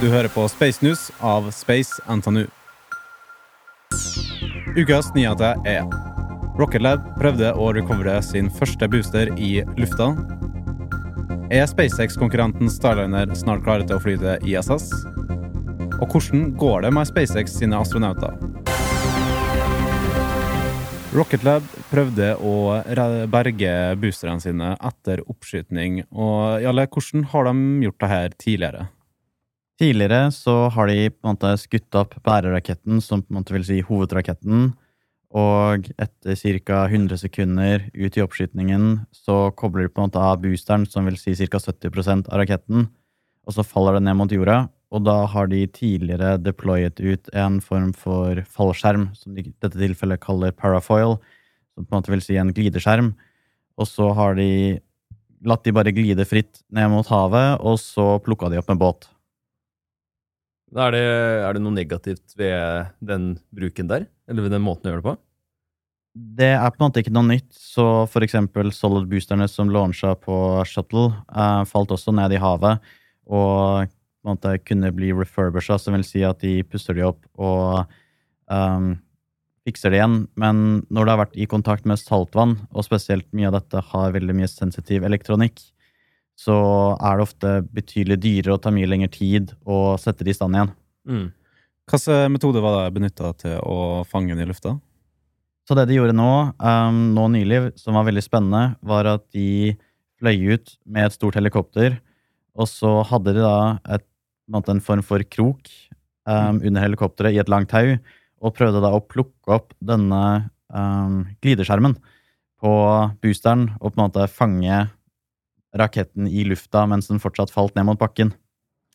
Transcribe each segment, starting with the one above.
Du hører på Space News av Space NTNU. Ukas nyheter er Rocket Lab prøvde å recovere sin første booster i lufta. Er SpaceX-konkurrenten Starliner snart klare til å fly til ISS? Og hvordan går det med SpaceX sine astronauter? Rocket Lab prøvde å berge boosterne sine etter oppskytning. Og Jalle, hvordan har de gjort det her tidligere? Tidligere så har de på en måte skutt opp bæreraketten, som på en måte vil si hovedraketten. Og etter ca. 100 sekunder ut i oppskytningen så kobler de på en måte av boosteren, som vil si ca. 70% av raketten. Og så faller det ned mot jorda. Og da har de tidligere deployet ut en form for fallskjerm, som de i dette tilfellet kaller parafoil, som på en måte vil si en glideskjerm. Og så har de latt de bare glide fritt ned mot havet, og så plukka de opp en båt. Er det, er det noe negativt ved den bruken der? Eller ved den måten å gjøre det på? Det er på en måte ikke noe nytt, så for eksempel Solid Boosterne som launcha på Shuttle, eh, falt også ned i havet og på en måte kunne bli refurbisha, som vil si at de pusser de opp og um, fikser det igjen. Men når det har vært i kontakt med saltvann, og spesielt mye av dette har veldig mye sensitiv elektronikk, så er det ofte betydelig dyrere og tar mye lengre tid å sette det i stand igjen. Mm. Hvilken metode var det benytta til å fange den i lufta? Så det de gjorde nå, um, nå nylig, som var veldig spennende, var at de fløy ut med et stort helikopter, og så hadde de da et, på en, måte en form for krok um, under helikopteret i et langt tau, og prøvde da å plukke opp denne um, glideskjermen på boosteren og på en måte fange raketten i lufta mens den fortsatt falt ned mot bakken.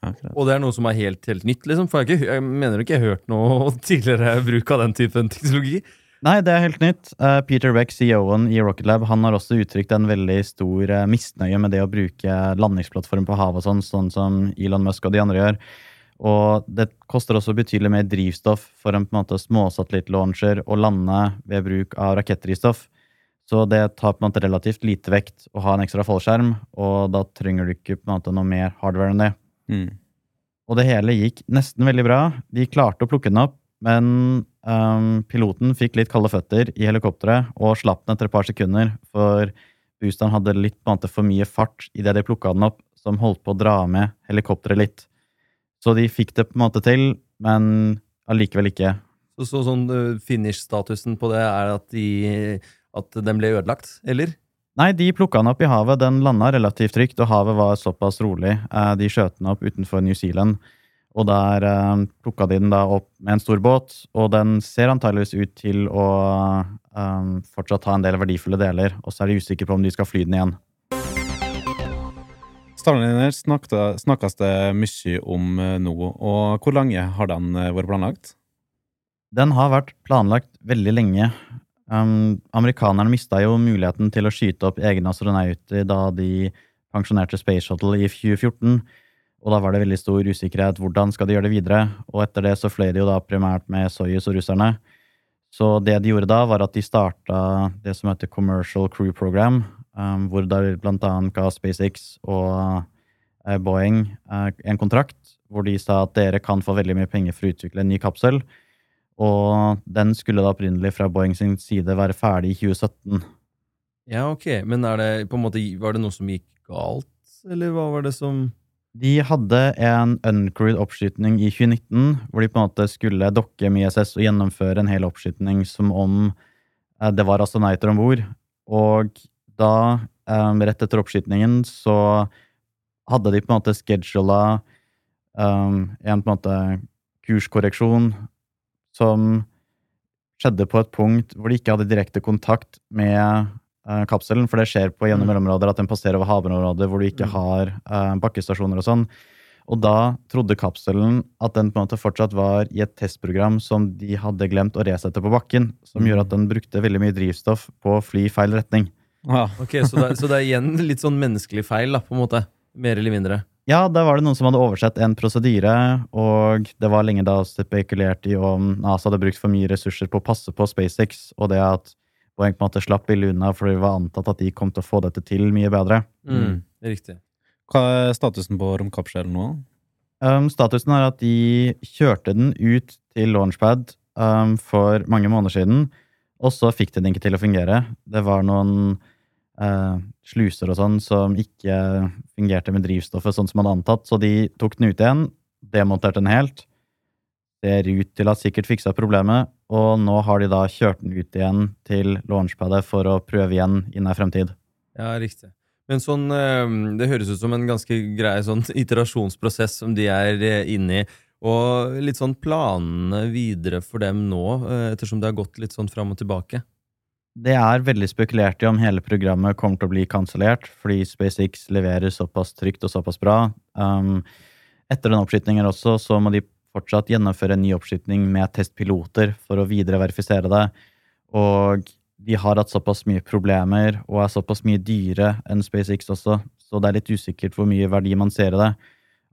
Akkurat. Og det er noe som er helt, helt nytt, liksom? For jeg, ikke, jeg mener ikke jeg har hørt noe tidligere bruk av den typen teknologi. Nei, det er helt nytt. Eh, Peter Beck, CEO-en i Rocket Lab, han har også uttrykt en veldig stor eh, misnøye med det å bruke landingsplattform på havet og sånn, sånn som Elon Musk og de andre gjør. Og det koster også betydelig mer drivstoff for en på en måte småsatellittlauncher å lande ved bruk av rakettdrivstoff. Så det tar på en måte relativt lite vekt å ha en ekstra fallskjerm, og da trenger du ikke på en måte noe mer hardware enn det. Mm. Og det hele gikk nesten veldig bra. De klarte å plukke den opp, men um, piloten fikk litt kalde føtter i helikopteret og slapp den etter et par sekunder, for boosteren hadde litt på en måte for mye fart idet de plukka den opp, som holdt på å dra med helikopteret litt. Så de fikk det på en måte til, men allikevel ikke. Så, så sånn uh, finish-statusen på det er at, de, at den ble ødelagt, eller? Nei, de plukka den opp i havet. Den landa relativt trygt, og havet var såpass rolig. Eh, De skjøt den opp utenfor New Zealand, og der eh, plukka de den da opp med en stor båt. Og den ser antageligvis ut til å um, fortsatt ha en del verdifulle deler, og så er de usikre på om de skal fly den igjen. Starliner snakta, snakkes det mye om nå, og hvor lenge har den vært planlagt? Den har vært planlagt veldig lenge. Um, amerikanerne mista jo muligheten til å skyte opp egne astronauter da de pensjonerte Space Shuttle i 2014. Og da var det veldig stor usikkerhet. Hvordan skal de gjøre det videre? Og etter det så fløy de jo da primært med Soyuz og russerne. Så det de gjorde da, var at de starta det som heter Commercial Crew Program, um, hvor da blant annet ga SpaceX og uh, Boeing uh, en kontrakt hvor de sa at dere kan få veldig mye penger for å utvikle en ny kapsel. Og den skulle da opprinnelig fra Boeing sin side være ferdig i 2017. Ja, ok. Men det måte, var det noe som gikk galt, eller hva var det som De hadde en uncrewed oppskytning i 2019, hvor de på en måte skulle dokke med ISS og gjennomføre en hel oppskytning som om eh, det var astronauter om bord. Og da, eh, rett etter oppskytningen, så hadde de på en måte schedula um, en på en måte kurskorreksjon som skjedde på et punkt hvor de ikke hadde direkte kontakt med uh, kapselen, for det skjer på gjennom Mm. mellområder at den passerer over havområder hvor du ikke Mm. har uh, bakkestasjoner og sånn. Og da trodde kapselen at den på en måte fortsatt var i et testprogram som de hadde glemt å resette på bakken, som gjorde at den brukte veldig mye drivstoff på å fly i feil retning. Ja. Ok, så det, er- så det er igjen litt sånn menneskelig feil, da, på en måte. Mer eller mindre. Ja, da var det noen som hadde oversett en prosedyre, og det var lenge da spekulert i om NASA hadde brukt for mye ressurser på å passe på SpaceX, og det at Boeing på en måte slapp billig unna fordi det var antatt at de kom til å få dette til mye bedre. Mm. Riktig. Hva er statusen på romkapselen nå? Um, statusen er at de kjørte den ut til launchpad um, for mange måneder siden, og så fikk de den ikke til å fungere. Det var noen uh, sluser og sånn som ikke fungerte med drivstoffet sånn som man hadde antatt, så de tok den ut igjen, demonterte den helt. Ser ut til at sikkert fiksa problemet, og nå har de da kjørt den ut igjen til launchpadet for å prøve igjen i nær fremtid. Ja, riktig. Men sånn, eh, det høres ut som en ganske grei sånn iterasjonsprosess som de er eh, inne i. Og litt sånn planene videre for dem nå, eh, ettersom det har gått litt sånn fram og tilbake. Det er veldig spekulert i om hele programmet kommer til å bli kansellert, fordi SpaceX leverer såpass trygt og såpass bra. Um, etter den oppskytingen også, så må de fortsatt gjennomføre en ny oppskyting med testpiloter for å videre verifisere det. Og de har hatt såpass mye problemer og er såpass mye dyre enn SpaceX også, så det er litt usikkert hvor mye verdi man ser i det.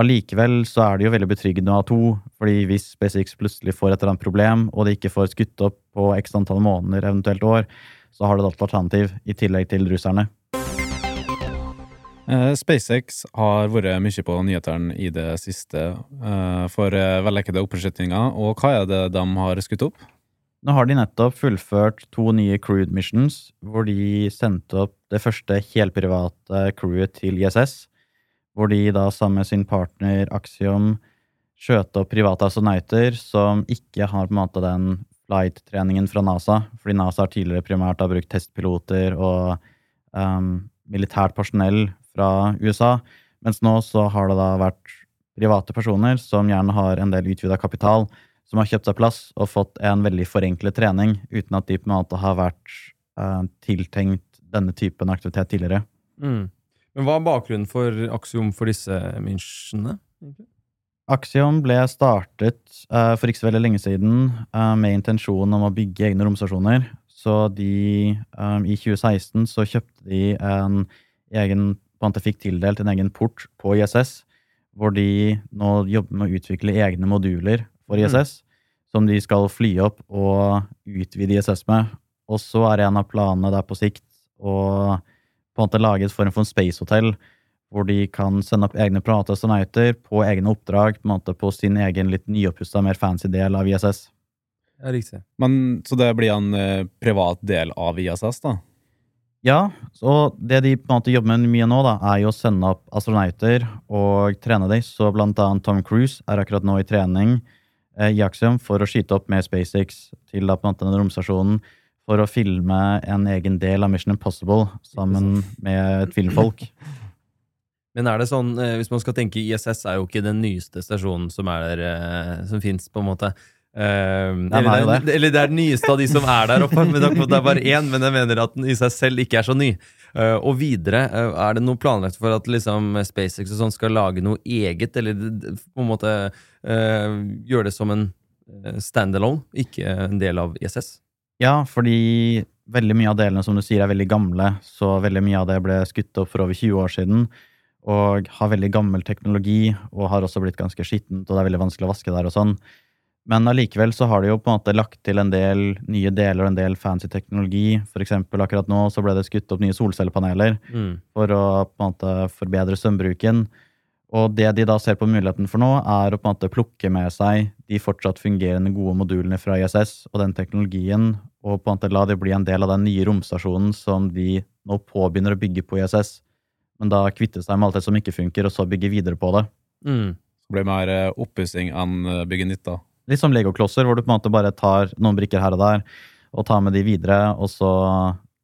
Allikevel så er det jo veldig betryggende å ha to, fordi hvis SpaceX plutselig får et eller annet problem, og de ikke får skutt opp på x antall måneder, eventuelt år, så har du et alternativ i tillegg til russerne. Eh, SpaceX har vært mye på nyhetene i det siste eh, for eh, vellykkede oppskytinger, og hva er det de har skutt opp? Nå har de nettopp fullført to nye crewed missions, hvor de sendte opp det første helprivate crewet til ISS hvor de da sammen med sin partner Axiom skjøt opp private astronauter som ikke har på en måte den flight-treningen fra NASA, fordi NASA har tidligere primært har brukt testpiloter og um, militært personell fra USA, mens nå så har det da vært private personer som gjerne har en del utvida kapital, som har kjøpt seg plass og fått en veldig forenklet trening, uten at de på en måte har vært uh, tiltenkt denne typen aktivitet tidligere. Mm. Men hva er bakgrunnen for Axiom for disse missionene? Axiom ble startet uh, for ikke så veldig lenge siden uh, med intensjonen om å bygge egne romstasjoner. Så de um, I 2016 så kjøpte de en egen på måte fikk tildelt en egen port på ISS, hvor de nå jobber med å utvikle egne moduler for ISS, mm. som de skal fly opp og utvide ISS med. Og så er en av planene der på sikt å på en måte lage et form for spacehotell hvor de kan sende opp egne private astronauter på egne oppdrag på, en måte på sin egen litt nyoppussa, mer fancy del av ISS. Ja, riktig. Men, så det blir en eh, privat del av ISS, da? Ja, og det de på en måte jobber med mye nå, da, er jo å sende opp astronauter og trene dem. Så blant annet Tom Cruise er akkurat nå i trening eh, i Axiom for å skyte opp med SpaceX til da på en måte den romstasjonen for å filme en egen del av Mission Impossible sammen med et filmfolk. Men er det sånn, eh, hvis man skal tenke ISS er jo ikke den nyeste stasjonen som er der, eh, som fins, på en måte. Um, eller, det, det. eller, det er den nyeste av de som er der oppe. Men det er bare én, men jeg mener at den i seg selv ikke er så ny. Uh, og videre, uh, er det noe planlagt for at liksom, SpaceX og sånn skal lage noe eget, eller på en måte gjøre det som en standalone, ikke en del av ISS? Ja, fordi veldig mye av delene som du sier er veldig gamle, så veldig mye av det ble skutt opp for over 20 år siden. Og har veldig gammel teknologi, og har også blitt ganske skittent, og det er veldig vanskelig å vaske der og sånn. Men allikevel så har de jo på en måte lagt til en del nye deler og en del fancy teknologi. For eksempel akkurat nå så ble det skutt opp nye solcellepaneler mm. for å på en måte forbedre strømbruken. Og det de da ser på muligheten for nå, er å på en måte plukke med seg de fortsatt fungerende gode modulene fra ISS og den teknologien, og på en måte la det bli en del av den nye romstasjonen som de nå påbegynner å bygge på ISS. Men da kvitte seg med alt det som ikke funker, og så bygge videre på det. Mm. Det blir mer eh, oppussing enn eh, bygge nytt, da. Litt som legoklosser, hvor du på en måte bare tar noen brikker her og der, og tar med de videre, og så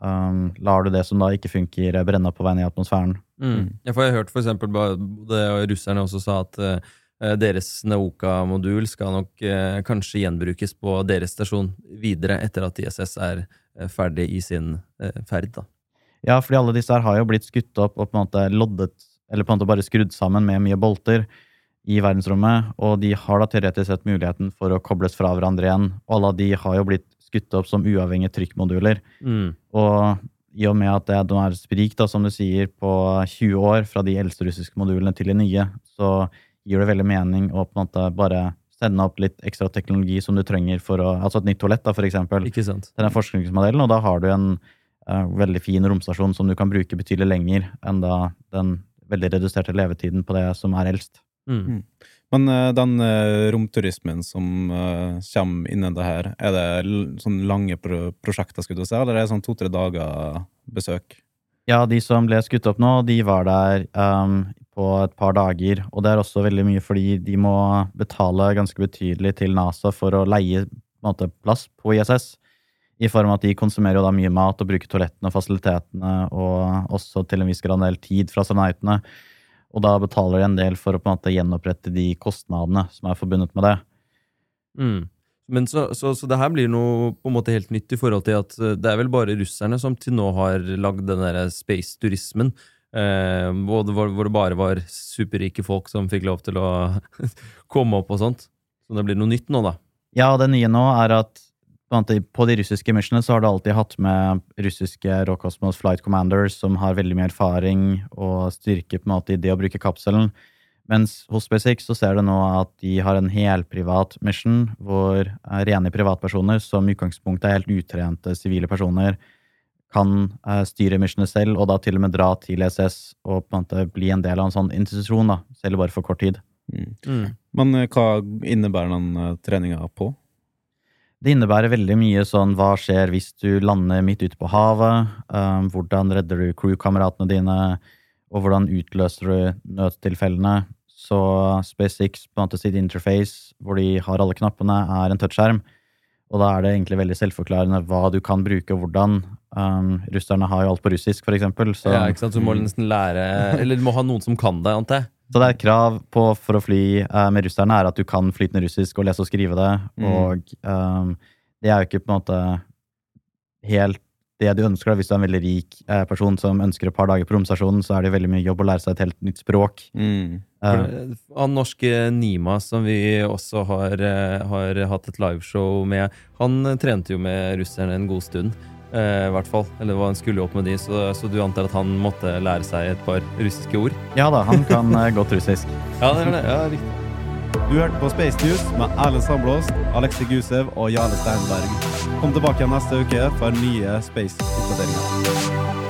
um, lar du det som da ikke funker, brenne opp på vei ned i atmosfæren. Mm. mm. Ja, for jeg har hørt for eksempel både russerne også sa at uh, deres Naoka-modul skal nok eh, kanskje gjenbrukes på deres stasjon videre etter at ISS er eh, ferdig i sin ferd. da. Ja, fordi alle disse her har jo blitt skutt opp og på en måte loddet, eller på en måte bare skrudd sammen med mye bolter i verdensrommet, og de har da teoretisk sett muligheten for å kobles fra hverandre igjen. Og alle de har jo blitt skutt opp som uavhengige trykkmoduler. Mm. Og i og med at det er sprik, da, som du sier, på 20 år fra de eldste russiske modulene til de nye, så gir det veldig mening å på en måte bare sende opp litt ekstra teknologi som du trenger for å Altså et nytt toalett, da, for eksempel. Ikke sant. Til den forskningsmodellen, og da har du en uh, veldig fin romstasjon som du kan bruke betydelig lenger enn da den veldig reduserte levetiden på det som er eldst. Mm. mm. Men uh, den uh, romturismen som uh, kommer innen det her, er det sånn lange pro prosjekter, skulle du si, eller er det sånn to-tre dager besøk? Ja, de som ble skutt opp nå, de var der um, på et par dager. Og det er også veldig mye fordi de må betale ganske betydelig til NASA for å leie på måte, plass på ISS. I form av at de konsumerer jo da mye mat og bruker toalettene og fasilitetene, og også til en viss grad en del tid fra astronautene. Og da betaler de en del for å på en måte gjenopprette de kostnadene som er forbundet med det. Mm. Men så, så, så, det her blir noe på en måte helt nytt i forhold til at eh, det er vel bare russerne som til nå har lagd den derre space-turismen. Eh, hvor, hvor, det bare var superrike folk som fikk lov til å komme opp og sånt. Så det blir noe nytt nå, da. Ja, det nye nå er at på de russiske missionene så har du alltid hatt med russiske Rokosmos Flight Commanders som har veldig mye erfaring og styrke på en måte i det å bruke kapselen. Mens hos SpaceX så ser du nå at de har en helprivat mission hvor rene privatpersoner, som i utgangspunktet er helt utrente sivile personer, kan uh, styre missionet selv, og da til og med dra til ESS og på en måte bli en del av en sånn institusjon, da, selv bare for kort tid. Mm. Mm. Men uh, hva innebærer den uh, treninga på? Det innebærer veldig mye sånn hva skjer hvis du lander midt ute på havet, um, hvordan redder du crewkameratene dine, og hvordan utløser du nødstilfellene. Så SpaceX på en måte sitt interface, hvor de har alle knappene, er en touchskjerm. Og da er det egentlig veldig selvforklarende hva du kan bruke, og hvordan. Um, russerne har jo alt på russisk, for eksempel. Så, ja, ikke sant? Så du må nesten lære Eller du må ha noen som kan det, antar jeg? Så det er et krav på for å fly uh, med russerne er at du kan flytende russisk og lese og skrive det. Mm. Og um, det er jo ikke på en måte helt det du ønsker. da, Hvis du er en veldig rik uh, person som ønsker et par dager på romstasjonen, så er det veldig mye jobb å lære seg et helt nytt språk. Mm. Uh, han norske Nima, som vi også har, har hatt et liveshow med, han trente jo med russerne en god stund. Eh, hvert fall. Eller han skulle jo opp med de, så, så, du antar at han måtte lære seg et par russiske ord? Ja da, han kan eh, godt russisk. ja, det er det. Ja, riktig. Du hørte på Space News med Erlend Sandblås, Alexi Gusev og Jarle Steinberg. Kom tilbake neste uke for nye Space-oppdateringer.